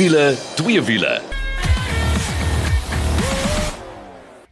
Wiele, twee wiele.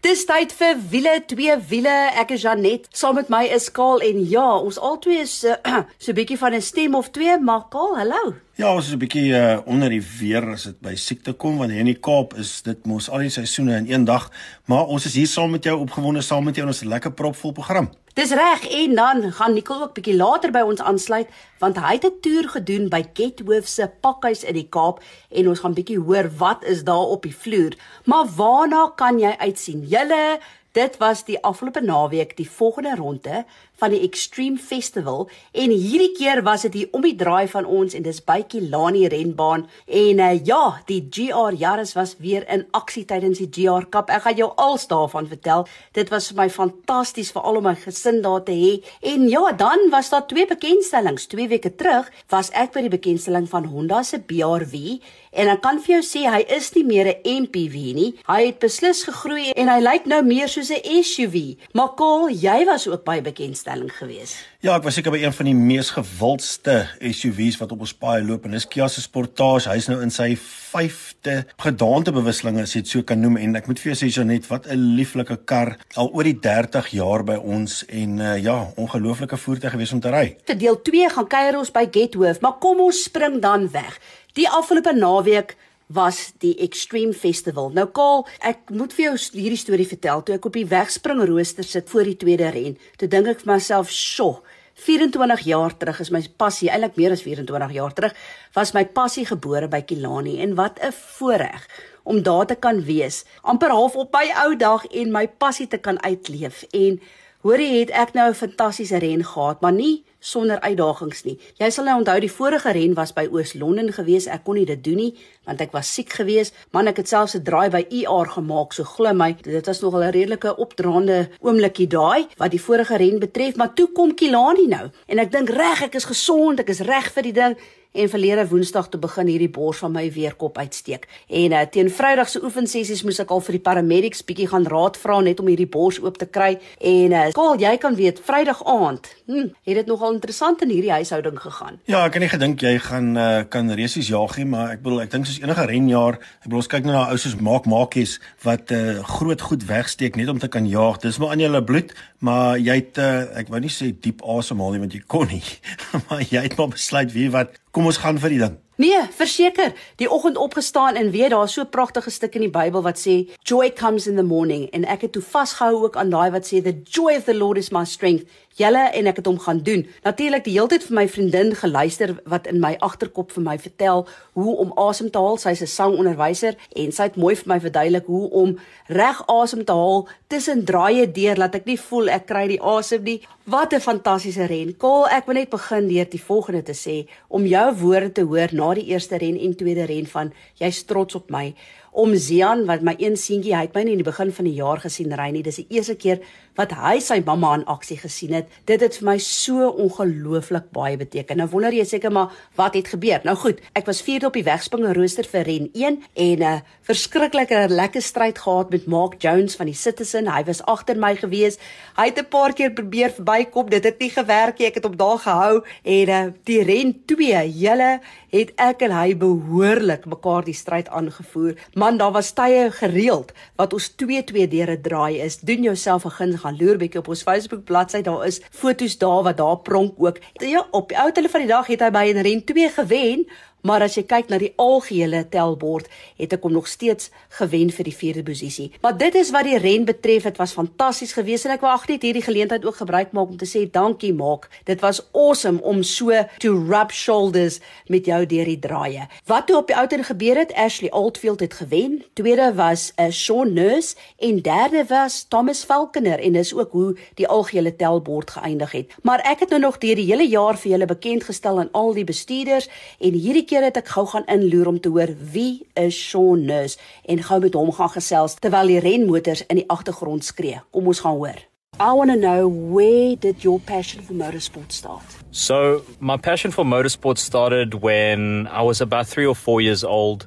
Dis tyd vir wiele, twee wiele. Ek is Janet. Saam met my is Kaal en ja, ons albei is uh, so 'n bietjie van 'n stem of twee, maar Kaal, hallo. Ja, ons is 'n bietjie uh, onder die weer as dit by siekte kom want hier in die Kaap is dit mos al die seisoene in een dag, maar ons is hier saam met jou opgewonde saam met jou en ons 'n lekker propvol program. Dis reg en dan gaan Nicole ook bietjie later by ons aansluit want hy het 'n toer gedoen by Gethoof se pakhuis in die Kaap en ons gaan bietjie hoor wat is daar op die vloer. Maar waarna kan jy uitsien? Julle Dit was die afgelope naweek die volgende ronde van die Extreme Festival en hierdie keer was dit hier om die draai van ons en dis by Kilani renbaan en uh, ja, die GR Yaris was weer in aksie tydens die GR Cup. Ek gaan jou als daarvan vertel. Dit was vir my fantasties veral om my gesin daar te hê. En ja, dan was daar twee bekendstellings. 2 weke terug was ek by die bekendstelling van Honda se BRV en ek kan vir jou sê hy is nie meer 'n MPV nie. Hy het beslis gegroei en hy lyk nou meer soos 'n SUV. Maar Kaal, jy was ook by bekendstelling gewees. Ja, ek was seker by een van die mees gewildste SUV's wat op ons paai loop en dis Kia se Sportage. Hy's nou in sy 5de gedaantebewusselinge as jy dit so kan noem en ek moet vir jou sê Janet, wat 'n lieflike kar al oor die 30 jaar by ons en uh, ja, ongelooflike voertuig gewees om te ry. Te deel 2 gaan kuier ons by Gethoof, maar kom ons spring dan weg. Die afgelope naweek was die Extreme Festival. Nou Kaal, ek moet vir jou hierdie storie vertel. Toe ek op die wegspring rooster sit voor die tweede ren, toe dink ek vir myself, "Sjoe, 24 jaar terug is my passie, eintlik meer as 24 jaar terug, was my passie gebore by Kilani en wat 'n voorreg om daar te kan wees, amper half op my ou dag en my passie te kan uitleef. En hoorie het ek nou 'n fantastiese ren gehad, maar nie sonder uitdagings nie. Jy sal nou onthou die vorige ren was by Oos-London gewees. Ek kon nie dit doen nie want ek was siek geweest. Man, ek het selfs 'n draai by ER gemaak, so glo my, dit was nogal 'n redelike opdraande oomblikie daai wat die vorige ren betref, maar toe kom Kilani nou en ek dink reg, ek is gesond, ek is reg vir die ding en verlede Woensdag te begin hierdie bors van my weer kop uitsteek. En uh, teen Vrydag se oefensessies moes ek al vir die paramedics bietjie gaan raad vra net om hierdie bors oop te kry. En uh, Kaal, jy kan weet Vrydag aand, hm, het dit nogal interessant in hierdie huishouding gegaan. Ja, ek het nie gedink jy gaan uh, kan resies jaag nie, maar ek bedoel ek dink soos enige renjaer, ek bedoel ons kyk nou na ou soos Maak Maakies wat uh, groot goed wegsteek net om te kan jaag. Dis maar aan julle bloed, maar jy het uh, ek wou nie sê diep asemhaal nie want jy kon nie, maar jy het maar besluit wie wat Kom ons gaan vir die ding. Nee, verseker, die oggend opgestaan en weet daar so 'n pragtige stuk in die Bybel wat sê joy comes in the morning en ek het toe vasgehou ook aan daai wat sê the joy of the Lord is my strength. Julle en ek het hom gaan doen. Natuurlik die hele tyd vir my vriendin geluister wat in my agterkop vir my vertel hoe om asem te haal. Sy's 'n sangonderwyser en sy het mooi vir my verduidelik hoe om reg asem te haal tussen draaie deur laat ek nie voel ek kry die asem nie. Wat 'n fantastiese ren. Kaal, ek wil net begin deur die volgende te sê om jou woorde te hoor na die eerste ren en tweede ren van jy's trots op my om Zian wat my een seentjie hy het my nie in die begin van die jaar gesien ry nie. Dis die eerste keer wat hy sy mamma in aksie gesien het. Dit het vir my so ongelooflik baie beteken. Nou wonder jy seker maar wat het gebeur. Nou goed ek was vierde op die wegspringe rooster vir ren 1 en 'n uh, verskriklike lekker stryd gehad met Mark Jones van die Citizen. Hy was agter my gewees. Hy het 'n paar keer probeer verbykom. Dit het nie gewerk nie. Ek het hom daar gehou en uh, die ren 2 julle het ek en hy behoorlik mekaar die stryd aangevoer Man, daar was tye gereeld wat ons 2-2 deur 'n draai is. Doen jouself 'n guns gaan loer bietjie op ons Facebook bladsy. Daar is foto's daar wat daar pronk ook. Ja, op die ou tele van die dag het hy by 'n ren 2 gewen, Maar as jy kyk na die algehele telbord, het ek hom nog steeds gewen vir die vierde posisie. Maar dit is wat die ren betref, dit was fantasties geweest en ek wou ag net hierdie geleentheid ook gebruik maak om te sê dankie maak. Dit was awesome om so to rub shoulders met jou deur die draaie. Wat toe op die outer gebeur het, Ashley Oldfield het gewen. Tweede was 'n uh, Sean Nurse en derde was Thomas Falconer en dis ook hoe die algehele telbord geëindig het. Maar ek het nou nog deur die hele jaar vir julle bekend gestel aan al die bestuurders en hierdie keer het ek gou gaan inloer om te hoor wie is Sean Nurse en gou met hom gaan gesels terwyl die renmotors in die agtergrond skree. Kom ons gaan hoor. I want to know where did your passion for motorsport start? So, my passion for motorsport started when I was about 3 or 4 years old.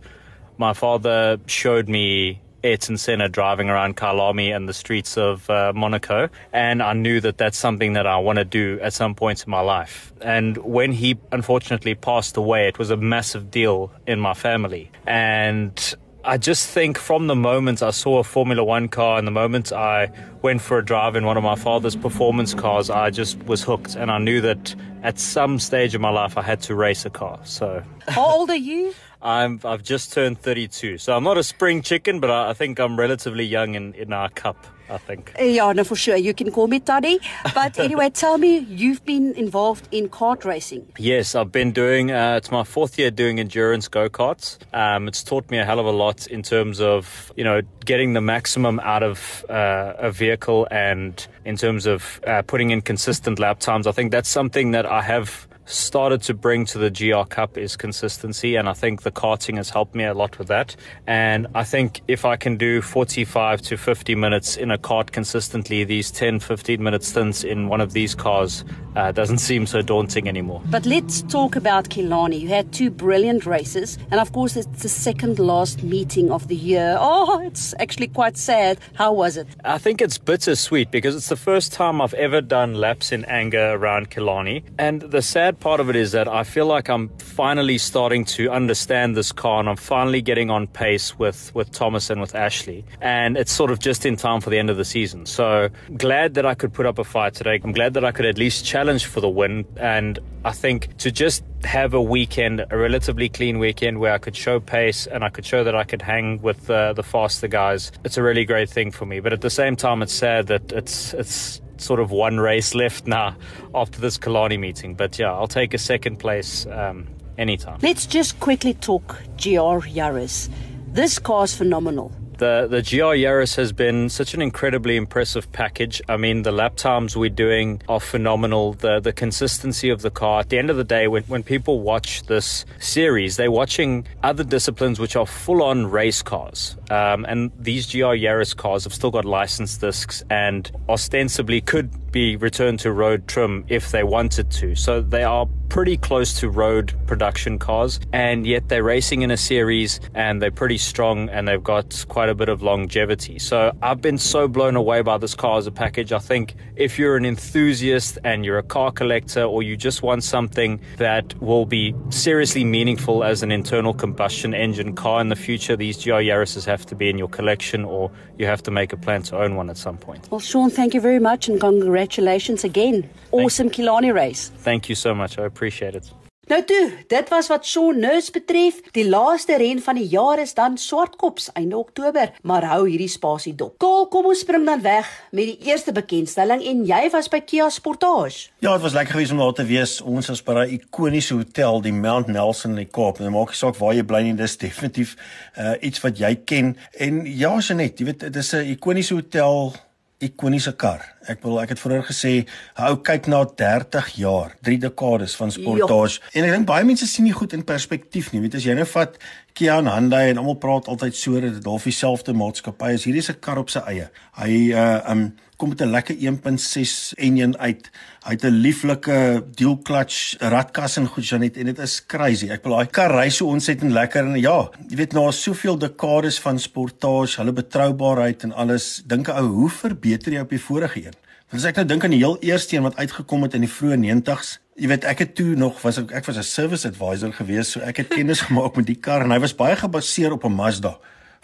My father showed me Ayrton Senna driving around Kyalami and the streets of uh, Monaco. And I knew that that's something that I want to do at some point in my life. And when he unfortunately passed away, it was a massive deal in my family. And I just think from the moment I saw a Formula One car and the moment I went for a drive in one of my father's performance cars, I just was hooked. And I knew that at some stage of my life I had to race a car. So. How old are you? I'm I've just turned 32, so I'm not a spring chicken, but I, I think I'm relatively young in in our cup. I think. Yeah, no, for sure. You can call me Toddy. But anyway, tell me, you've been involved in kart racing. Yes, I've been doing, uh, it's my fourth year doing endurance go karts. Um, it's taught me a hell of a lot in terms of, you know, getting the maximum out of uh, a vehicle and in terms of uh, putting in consistent lap times. I think that's something that I have started to bring to the GR Cup is consistency, and I think the karting has helped me a lot with that. And I think if I can do 45 to 50 minutes in a kart consistently, these 10, 15 minute stints in one of these cars uh, doesn't seem so daunting anymore. But let's talk about Kilani. You had two brilliant races, and of course, it's the second last meeting of the year. Oh, it's actually quite sad. How was it? I think it's bittersweet because it's the first time I've ever done laps in anger around Kilani. And the sad part of it is that I feel like I'm finally starting to understand this car and I'm finally getting on pace with, with Thomas and with Ashley. And it's sort of just in time for the end of the season. So glad that I could put up a fight today. I'm glad that I could at least challenge for the win. And I think to just have a weekend, a relatively clean weekend where I could show pace and I could show that I could hang with uh, the faster guys, it's a really great thing for me. But at the same time, it's sad that it's, it's, sort of one race left now after this Kalani meeting. But yeah, I'll take a second place um, anytime. Let's just quickly talk GR Yaris. This car is phenomenal the the GR Yaris has been such an incredibly impressive package. I mean, the lap times we're doing are phenomenal. The the consistency of the car. At the end of the day, when when people watch this series, they're watching other disciplines which are full on race cars. Um, and these GR Yaris cars have still got license discs and ostensibly could be returned to road trim if they wanted to. So they are pretty close to road production cars, and yet they're racing in a series and they're pretty strong and they've got quite a bit of longevity. So I've been so blown away by this car as a package. I think if you're an enthusiast and you're a car collector or you just want something that will be seriously meaningful as an internal combustion engine car in the future, these GR Yaris's have to be in your collection or you have to make a plan to own one at some point. Well, Sean, thank you very much and congratulations again. Awesome Kilani race. Thank you so much. I appreciate it. Nou toe, dit was wat Shaun Nurse betref. Die laaste ren van die jaar is dan Swartkops einde Oktober, maar hou hierdie spasie dop. Kaal, kom ons spring dan weg met die eerste bekendstelling en jy was by Kia Sportage. Ja, dit was lekker geweest om daar te wees. Ons was by 'n ikoniese hotel, die Mount Nelson in die Kaap. En maak nie saak waar jy bly nie, dis definitief uh, iets wat jy ken. En ja, Jenet, jy weet dit is 'n ikoniese hotel ikoniese kar. Ek wil ek het vroeër gesê, hou kyk na 30 jaar, 3 dekades van sportage. Jo. En ek dink baie mense sien nie goed in perspektief nie. Weet as jy nou vat Kia en Hyundai en almal praat altyd so dat dit half dieselfde maatskappy is. Hierdie is 'n kar op sy eie. Hy uh um kom met 'n lekker 1.6 enjin uit. Hy het 'n lieflike dual clutch ratkas en goed Janet en dit is crazy. Ek wil daai kar ry so ontsettend lekker en ja, jy weet na soveel dekades van sportage, hulle betroubaarheid en alles, dink ek ou, hoe verbeter jy op die vorige een? Want as ek nou dink aan die heel eerste een wat uitgekom het in die vroeë 90's, jy weet ek het toe nog was ek ek was 'n service advisor geweest, so ek het kennis gemaak met die kar en hy was baie gebaseer op 'n Mazda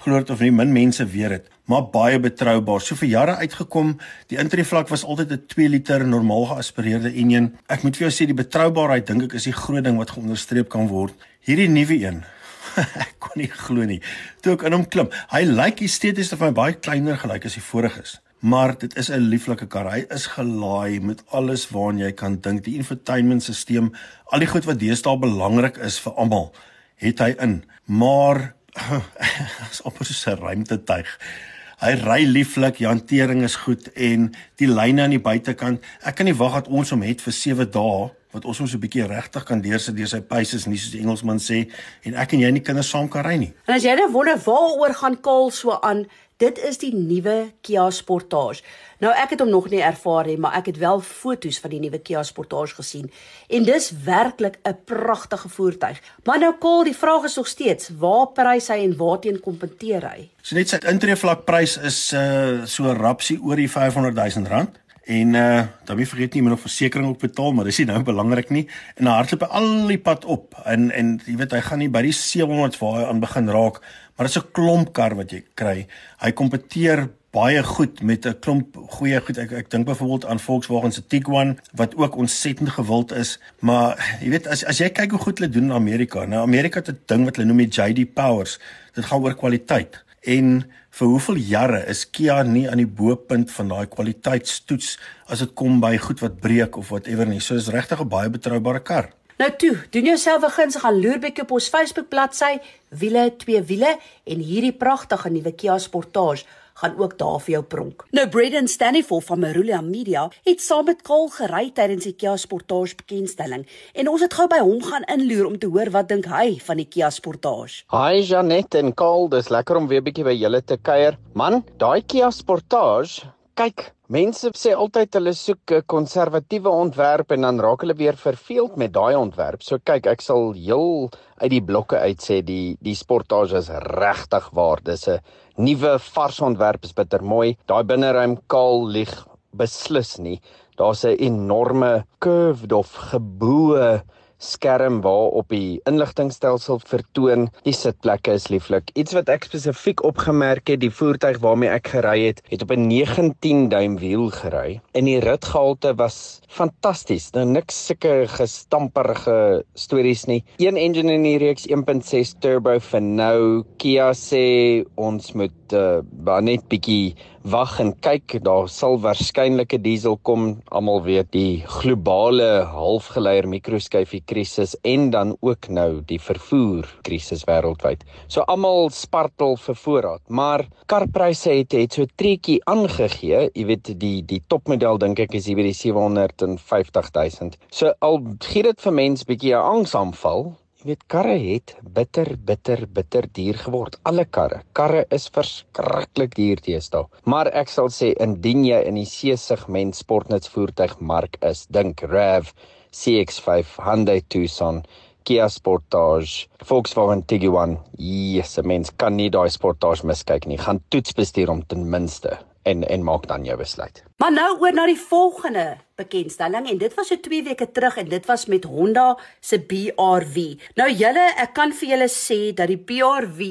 glo dit of nie min mense weet dit, maar baie betroubaar. So vir jare uitgekom, die intreevlak was altyd 'n 2 liter normaal geaspireerde enjin. Ek moet vir jou sê die betroubaarheid dink ek is die groot ding wat geonderstreep kan word. Hierdie nuwe een ek kon nie glo nie. Toe ek in hom klim, hy lyk esteties of hy baie kleiner gelyk as die voriges. Maar dit is 'n lieflike kar. Hy is gelaai met alles waarna jy kan dink. Die infotainmentstelsel, al die goed wat deesdae belangrik is vir almal, het hy in. Maar is amper so 'n ruimtetuig. Hy ry lieflik, die hantering is goed en die lyne aan die buitekant. Ek kan nie wag dat ons hom het vir 7 dae wat ons ons 'n bietjie regtig kan deursit deur sy paces nie soos die Engelsman sê en ek en jy nie kinders saam kan ry nie. En as jy nou wonder waaroor gaan Kaal so aan, dit is die nuwe Kia Sportage. Nou ek het hom nog nie ervaar nie, maar ek het wel foto's van die nuwe Kia Sportage gesien en dis werklik 'n pragtige voertuig. Maar nou Kaal, die vraag is nog steeds, waar prys hy en waarteen kompeteer hy? So net sy intree vlak prys is uh so rapsie oor die 500 000 rand. En uh dan moet vergeet nie jy moet versekerings ook betaal, maar dis nie nou belangrik nie. En dan hardloop hy al die pad op. En en jy weet hy gaan nie by die 700 waar hy aan begin raak, maar dit is 'n klomp kar wat jy kry. Hy kompeteer baie goed met 'n klomp goeie goed. Ek ek dink byvoorbeeld aan Volkswagen se Tiguan wat ook ontsettend gewild is, maar jy weet as as jy kyk hoe goed hulle doen in Amerika. Nou Amerika het 'n ding wat hulle noem die JD Powers. Dit gaan oor kwaliteit. En vir hoeveel jare is Kia nie aan die bo-punt van daai kwaliteitstoets as dit kom by goed wat breek of whatever nie. So is regtig 'n baie betroubare kar. Nou toe, doen jouself 'n guns gaan loer bietjie op ons Facebook bladsy, wiele twee wiele en hierdie pragtige nuwe Kia Sportage gaan ook daar vir jou pronk. Nou Braden Stanifor van Marulia Media het saam met Kaal gery tydens die Kia Sportage bekendstelling en ons het gou by hom gaan inloer om te hoor wat dink hy van die Kia Sportage. Hi Janet en Kaal, dis lekker om weer bietjie by julle te kuier. Man, daai Kia Sportage, kyk, mense sê altyd hulle soek 'n konservatiewe ontwerp en dan raak hulle weer verveeld met daai ontwerp. So kyk, ek sal heel uit die blokke uit sê die die Sportage is regtig waar. Dis 'n nuwe vars ontwerp is bitter mooi. Daai binneruim kaal lieg beslis nie. Daar's 'n enorme curved of geboë skerm waarop die inligtingstelsel vertoon. Die sitplekke is lieflik. Iets wat ek spesifiek opgemerk het, die voertuig waarmee ek gery het, het op 'n 19 duim wiel gery en die ritgehalte was fantasties. Nou niks sulke gestamperige stories nie. Een engine in die reeks 1.6 turbo vir nou. Kia sê ons moet uh, net bietjie wag en kyk, daar sal waarskynlik 'n diesel kom. Almal weet die globale halfgeleier mikroskyfie krisis en dan ook nou die vervoer krisis wêreldwyd. So almal spartel vir voorraad, maar karpryse het het so treetjie aangegee. Jy weet die die topmodel dink ek is hier by die 750 000. So al gee dit vir mense bietjie 'n angsaanval, weet karre het bitter bitter bitter duur geword. Alle karre. Karre is verskriklik duur teesdae. Maar ek sal sê indien jy in die C-segment sportnutsvoertuigmark is, dink RAV, CX-5, Hyundai Tucson, Kia Sportage, Volkswagen Tiguan. Jesus, mens kan nie daai Sportage miskyk nie. Gaan toets bestuur om ten minste en en maak dan jou besluit. Maar nou oor na die volgende bekendstelling en dit was so 2 weke terug en dit was met Honda se BRV. Nou julle, ek kan vir julle sê dat die BRV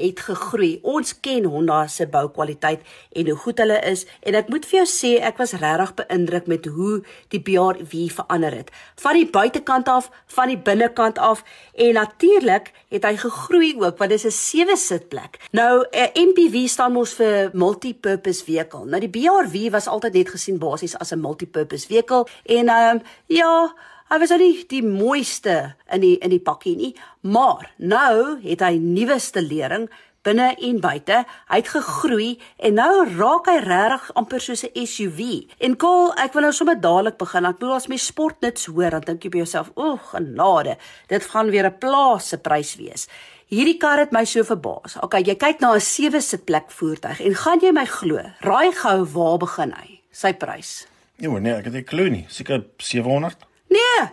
het gegroei. Ons ken Honda se boukwaliteit en hoe goed hulle is en ek moet vir jou sê ek was regtig beïndruk met hoe die BRV verander het. Van die buitekant af, van die binnekant af en natuurlik het hy gegroei ook want dit is 'n sewe sitplek. Nou 'n MPV staan mos vir multi-purpose vehicle. Nou die BRV was altyd net gesien basies as 'n multi-purpose vehicle en ehm um, ja, hy was nie die mooiste in die in die pakkie nie, maar nou het hy nuweste lering binne en buite. Hy het gegroei en nou raak hy regtig amper soos 'n SUV. En Kol, ek wil nou sommer dadelik begin. Ek bedoel as my sportnuts hoor, dan dink jy by jouself, "O, genade, dit gaan weer 'n plaas se prys wees." Hierdie kar het my so verbaas. Okay, jy kyk na 'n sewe sitplek voertuig en gaan jy my glo? Raai gou waar begin hy? Sy prys. Ja, nee, ek het nie klou nie. Seker 700. Nee,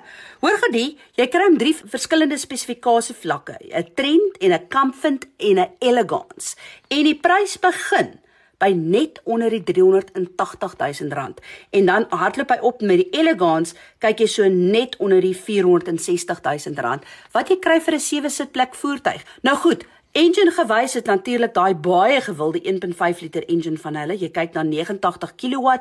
hoor gedie, jy kry hom drie verskillende spesifikasie vlakke, 'n trend en 'n comfort en 'n elegance. En die prys begin by net onder die 380 000 rand. En dan hardloop hy op met die elegance, kyk jy so net onder die 460 000 rand. Wat jy kry vir 'n sewe sitplek voertuig. Nou goed, Engine gewys het natuurlik daai baie gewilde 1.5 liter engine van hulle. Jy kyk na 89 kW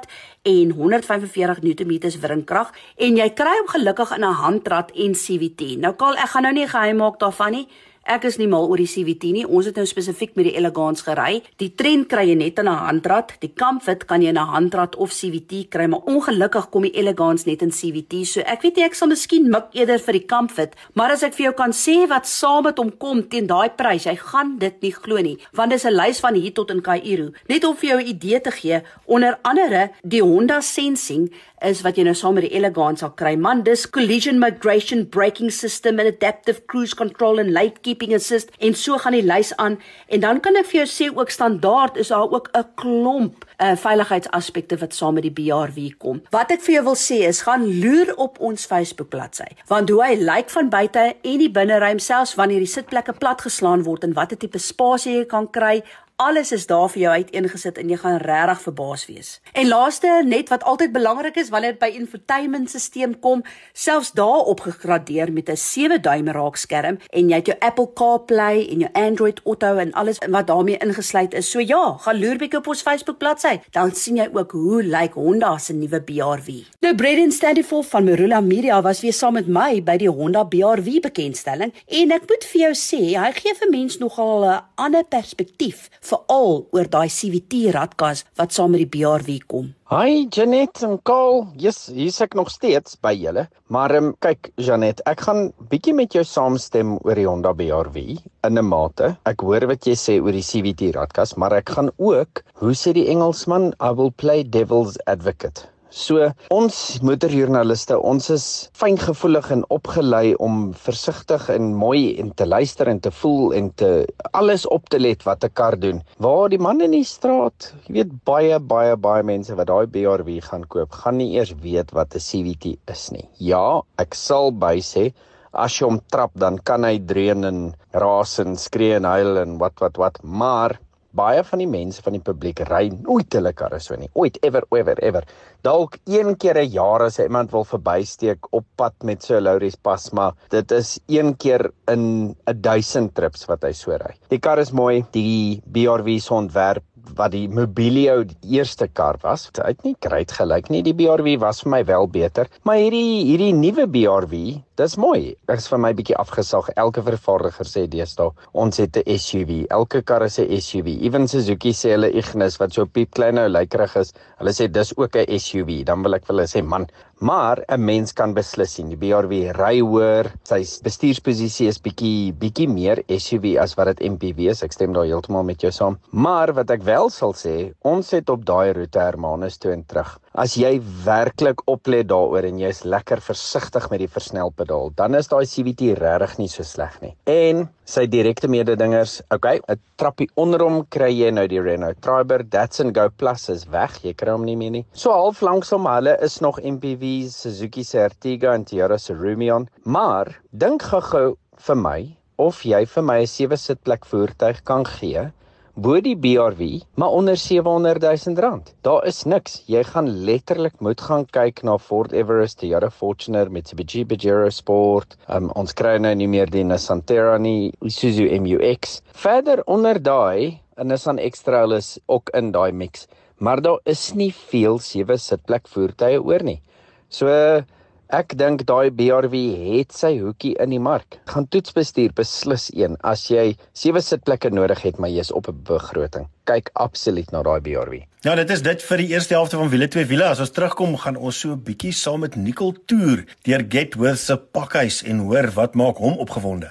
en 145 Nm wringkrag en jy kry hom gelukkig in 'n handrat en CVT. Nou Karl, ek gaan nou nie geheim maak daarvan nie. Ek is nie mal oor die CVT nie. Ons het nou spesifiek met die Elegance gery. Die trend kry jy net in 'n handrat. Die Comfort kan jy in 'n handrat of CVT kry, maar ongelukkig kom die Elegance net in CVT. So ek weet nie ek sal miskien mik eerder vir die Comfort, maar as ek vir jou kan sê wat saam met hom kom teen daai prys, jy gaan dit nie glo nie, want dis 'n lys van hier tot in Kaïro. Net om vir jou 'n idee te gee, onder andere die Honda Sensing is wat jy nou saam met die Elegance sal kry. Man, dis collision migration braking system and adaptive cruise control and late keeping assist en so gaan die lys aan. En dan kan ek vir jou sê ook standaard is daar ook 'n klomp uh veiligheidsaspekte wat saam met die BRW kom. Wat ek vir jou wil sê is gaan loer op ons Facebook bladsy. Want hoe hy lyk van buite en die binneruim selfs wanneer die sitplekke platgeslaan word en watter tipe spasie jy kan kry, Alles is daar vir jou uiteengesit en jy gaan regtig verbaas wees. En laaste, net wat altyd belangrik is wanneer dit by infotainmentstelsel kom, selfs daar opgegradeer met 'n 7 duim raakskerm en jy het jou Apple CarPlay en jou Android Auto en alles wat daarmee ingesluit is. So ja, gaan loer bietjie op ons Facebook bladsy, dan sien jy ook hoe lyk Honda se nuwe BRV. Nou Braden Standiful van Merula Media was weer saam met my by die Honda BRV bekendstelling en ek moet vir jou sê, hy gee vir mense nogal 'n ander perspektief veral oor daai CVT radkas wat saam met die BRW kom. Hi Janet en Karl, yes, hier's ek nog steeds by julle. Maar um, kyk Janet, ek gaan bietjie met jou saamstem oor die Honda BRV in 'n mate. Ek hoor wat jy sê oor die CVT radkas, maar ek gaan ook, hoe sê die Engelsman, I will play devil's advocate. So ons motorjoernaliste, ons is fyngevoelig en opgelei om versigtig en mooi en te luister en te voel en te alles op te let wat 'n kar doen. Waar die man in die straat, jy weet baie baie baie mense wat daai BRW gaan koop, gaan nie eers weet wat 'n CVT is nie. Ja, ek sal by sê as jy hom trap dan kan hy dreun en raas en skree en huil en wat wat wat, maar baie van die mense van die publiek ry nooit hulle karre so nie. Ooit ever ever ever. Dalk een keer 'n jaar as iemand wil verbysteek op pad met so 'n Lauris pas, maar dit is een keer in 'n 1000 trips wat hy so ry. Die kar is mooi, die BRW se ontwerp wat die Mobilio eerste kar was. Hy het nie great gelyk nie. Die BRW was vir my wel beter, maar hierdie hierdie nuwe BRW, dis mooi. Ek is vir my bietjie afgesag. Elke vervaardiger sê deesdae ons het 'n SUV. Elke kar is 'n SUV. Ewen Suzuki sê hulle Ignis wat so piep klein nou lykerig is. Hulle sê dis ook 'n SUV. Dan wil ek vir hulle sê man, maar 'n mens kan beslis sien. Die BRW ry hoër. Sy bestuursposisie is bietjie bietjie meer SUV as wat dit MPV is. Ek stem daar heeltemal met jou saam. Maar wat ek wel sal sê, ons het op daai roete Hermanus toe en terug. As jy werklik oplet daaroor en jy is lekker versigtig met die versnelpedaal, dan is daai CVT regtig nie so sleg nie. En sy direkte mededingers, okay, 'n trappie onder hom kry jy nou die Renault Triber, Datsun Go Plus is weg, jy kry hom nie meer nie. So half langsom hulle is nog MPV's, Suzuki se Ertiga en Toyota se Rumion, maar dink gou-gou vir my of jy vir my 'n sewe sitplek voertuig kan gee bo die BRW, maar onder 700 000 rand. Daar is niks. Jy gaan letterlik moet gaan kyk na Ford Everest, die Jare Fortuner, Mitsubishi Pajero Sport. Um, ons kry nou nie meer die Nissan Terra nie, Isuzu MU-X. Verder onder daai, 'n Nissan X-Trail is ook in daai mix, maar daar is nie veel sewe sitplek voertuie oor nie. So Ek dink daai BRW het sy hoekie in die mark. Gaan toetsbestuur beslis een as jy sewe sitplekke nodig het maar jy's op 'n begroting. Kyk absoluut na daai BRW. Ja, dit is dit vir die eerste helfte van wiele twee wiele. As ons terugkom, gaan ons so 'n bietjie saam met Nicole toer deur Getworth se pakhuis en hoor wat maak hom opgewonde.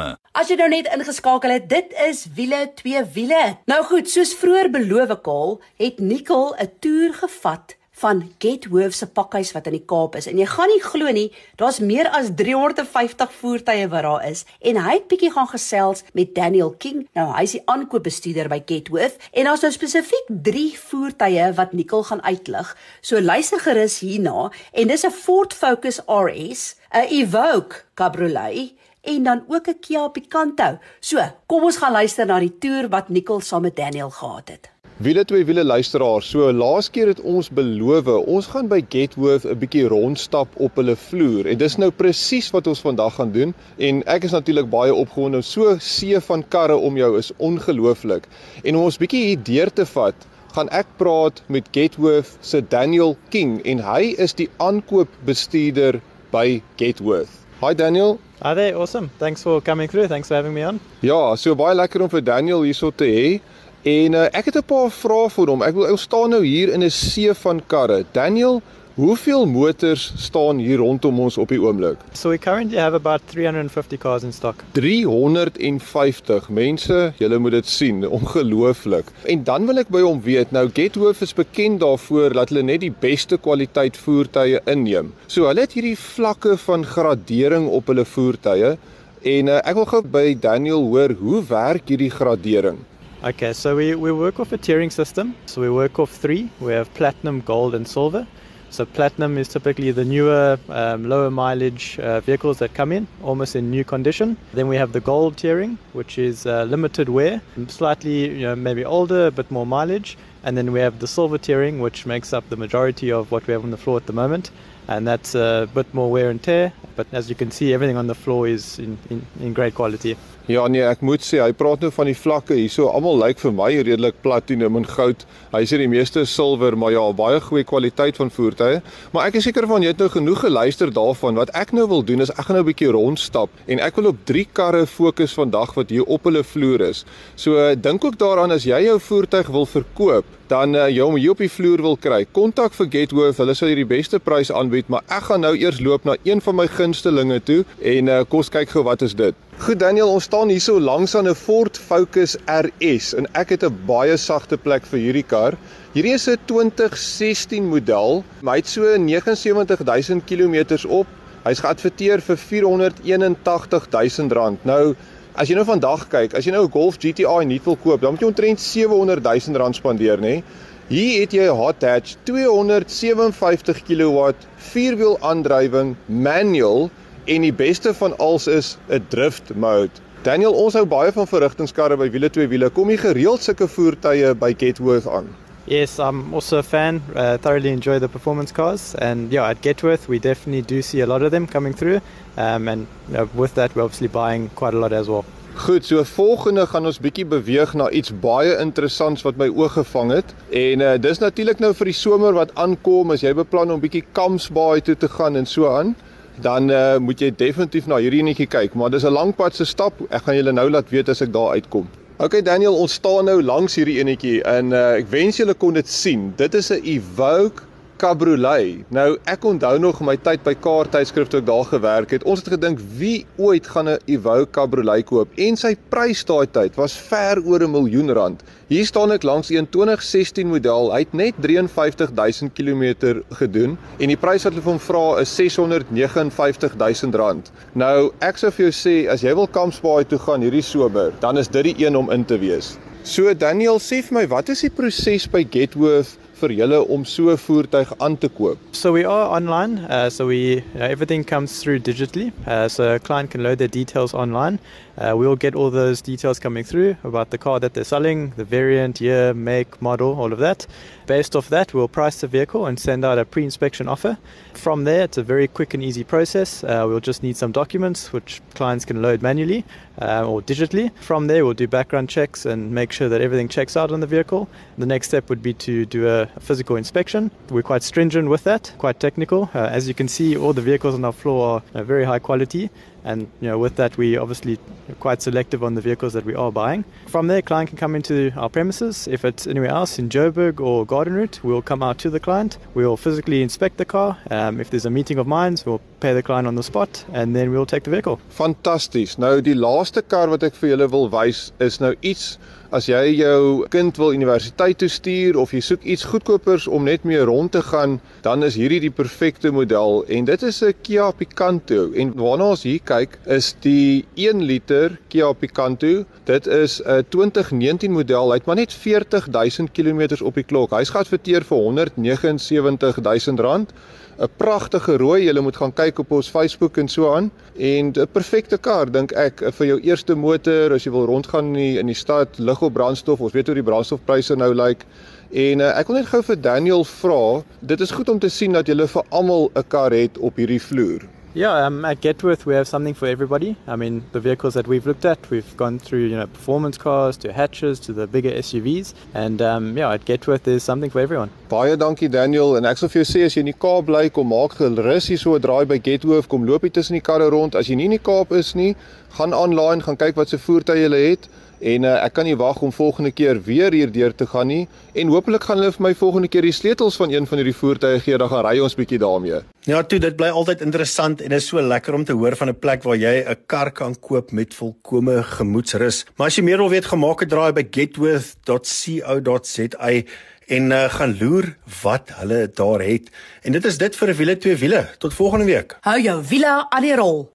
probleme. As jy nou net ingeskakel het, dit is wiele twee wiele. Nou goed, soos vroeër beloof ek al, het Nicole 'n toer gevat van Getworth se pakhuis wat in die Kaap is. En jy gaan nie glo nie, daar's meer as 350 voertuie wat daar is. En hy het bietjie gaan gesels met Daniel King. Nou hy's die aankoopbestuurder by Getworth en daar's nou spesifiek 3 voertuie wat Nicole gaan uitlig. So luister gerus hierna en dis 'n Ford Focus RS, 'n Evoque Cabriolet en dan ook 'n Kia Picanto. So, kom ons gaan luister na die toer wat Nicole saam met Daniel gehad het. Wiele twee wiele luisteraar. So laas keer het ons beloof ons gaan by Getworth 'n bietjie rondstap op hulle vloer en dis nou presies wat ons vandag gaan doen en ek is natuurlik baie opgewonde. So see van karre om jou is ongelooflik. En om ons bietjie hier deur te vat, gaan ek praat met Getworth se Daniel King en hy is die aankoopbestuurder by Getworth. Hi Daniel. Hi there, awesome. Thanks for coming through. Thanks for having me on. Ja, so baie lekker om vir Daniel hierso te hê. En uh, ek het 'n paar vrae vir hom. Ek wil ek staan nou hier in 'n see van karre. Daniel, hoeveel motors staan hier rondom ons op die oomblik? So we currently have about 350 cars in stock. 350 mense, julle moet dit sien, ongelooflik. En dan wil ek by hom weet, nou Getworth is bekend daarvoor dat hulle net die beste kwaliteit voertuie inneem. So hulle het hierdie vlakke van gradering op hulle voertuie en uh, ek wil gou by Daniel hoor, hoe werk hierdie gradering? Okay, so we, we work off a tiering system. So we work off three. We have platinum, gold, and silver. So platinum is typically the newer, um, lower mileage uh, vehicles that come in, almost in new condition. Then we have the gold tiering, which is uh, limited wear, slightly you know, maybe older, but more mileage. And then we have the silver tiering, which makes up the majority of what we have on the floor at the moment. And that's a bit more wear and tear. But as you can see, everything on the floor is in, in, in great quality. Ja nee, ek moet sê hy praat nou van die vlakke hierso. Almal lyk vir my redelik platinum en goud. Hy sê die meeste silwer, maar ja, baie goeie kwaliteit van voertuie. Maar ek is seker van jy het nou genoeg geluister daarvan. Wat ek nou wil doen is ek gaan nou 'n bietjie rondstap en ek wil op 3 karre fokus vandag wat hier op hulle vloer is. So dink ook daaraan as jy jou voertuig wil verkoop, dan uh, jy hom hier op die vloer wil kry, kontak vir Getworth. Hulle sal hier die beste prys aanbied, maar ek gaan nou eers loop na een van my gunstelinge toe en uh, kos kyk gou wat is dit. Goed Daniel, ons staan hier so langs aan 'n Ford Focus RS en ek het 'n baie sagte plek vir hierdie kar. Hierdie is 'n 2016 model, hy het so 79000 km op. Hy's geadverteer vir 481000 rand. Nou As jy nou vandag kyk, as jy nou 'n Golf GTI nuut wil koop, dan moet jy omtrent 700 000 rand spandeer, nê? Hier het jy 'n hot hatch 257 kW, vierwiel aandrywing, manual en die beste van alles is 'n drift mode. Daniel, ons hou baie van verrigtingskarre by wiele twee wiele. Kom jy gereeld sulke voertuie by Getworth aan? Yes, I'm also a fan. Uh, thoroughly enjoy the performance cars, and yeah, at Getworth we definitely do see a lot of them coming through. Um, and you know, with that, we're obviously buying quite a lot as well. Goed, so volgende gaan ons bietjie beweeg na iets baie interessants wat my oog gevang het. En uh, dis natuurlik nou vir die somer wat aankom, as jy beplan om bietjie Kamsbaai toe te gaan en so aan, dan uh, moet jy definitief na hierdie enetjie kyk, maar dis 'n lang pad se stap. Ek gaan julle nou laat weet as ek daar uitkom. Okay Daniel, ons staan nou langs hierdie enetjie en uh, ek wens julle kon dit sien. Dit is 'n Evoque Cabriolet. Nou ek onthou nog my tyd by Car tydskrif toe ek daar gewerk het. Ons het gedink wie ooit gaan 'n Evoque Cabriolet koop en sy prys daai tyd was ver oor 'n miljoen rand. Hier staan ek langs 'n 2016 model. Hy het net 53000 km gedoen en die prys wat hulle vir hom vra is 659000 rand. Nou ek sou vir jou sê as jy wil Kampsbaai toe gaan hierdie somer, dan is dit die een om in te wees. So Daniel sê vir my, wat is die proses by Getworth vir julle om so 'n voertuig aan te koop? So we are online. Uh, so we know, everything comes through digitally. Uh, so a client can load their details online. Uh, we'll get all those details coming through about the car that they're selling, the variant, year, make, model, all of that. Based off that, we'll price the vehicle and send out a pre-inspection offer. From there, it's a very quick and easy process. Uh, we'll just need some documents which clients can load manually uh, or digitally. From there, we'll do background checks and make sure that everything checks out on the vehicle. The next step would be to do a physical inspection. We're quite stringent with that, quite technical. Uh, as you can see, all the vehicles on our floor are uh, very high quality. And you know, with that, we obviously quite selective on the vehicles that we are buying. From there, client can come into our premises. If it's anywhere else in Joburg or Garden Route, we'll come out to the client. We'll physically inspect the car. Um, if there's a meeting of minds, we'll pay the client on the spot, and then we'll take the vehicle. Fantasties. Nou die laaste kar wat ek vir julle wil wys is nou iets as jy jou kind wil universiteit toe stuur of jy soek iets goedkopers om net mee rond te gaan, dan is hierdie die perfekte model en dit is 'n Kia Picanto. En waarna ons hier kyk is die 1 liter Kia Picanto. Dit is 'n 2019 model. Hy het maar net 40000 km op die klok. Hy's geadverteer vir 179000 rand. 'n pragtige rooi. Jy moet gaan kyk op ons Facebook en so aan. En 'n perfekte kar dink ek vir jou eerste motor as jy wil rondgaan in die, in die stad, lig op brandstof. Ons weet hoe die brandstofpryse nou lyk. Like. En uh, ek wil net gou vir Daniel vra, dit is goed om te sien dat jy vir almal 'n kar het op hierdie vloer. Yeah, um, at Getworth we have something for everybody. I mean, the vehicles that we've looked at, we've gone through, you know, performance cars to hatches to the bigger SUVs, and um, yeah, at Getworth there's something for everyone. Baie dankie Daniel en ek sal vir jou sê as jy in die Kaap bly, kom maak gerus hier so 'n draai by Getworth, kom loop hier tussen die karre rond. As jy nie in die Kaap is nie, gaan online, gaan kyk wat se voertuie hulle het. En uh, ek kan nie wag om volgende keer weer hierdeur te gaan nie en hopelik gaan hulle vir my volgende keer die sleutels van een van hierdie voertuie gee dan gaan ry ons bietjie daarmee. Ja, toe dit bly altyd interessant en is so lekker om te hoor van 'n plek waar jy 'n kar kan koop met volkomme gemoedsrus. Maar as jy meer wil weet, gemaak 'n draai by getworth.co.za en uh, gaan loer wat hulle daar het. En dit is dit vir 'n wiele twee wiele. Tot volgende week. Hou jou wiele aan die rol.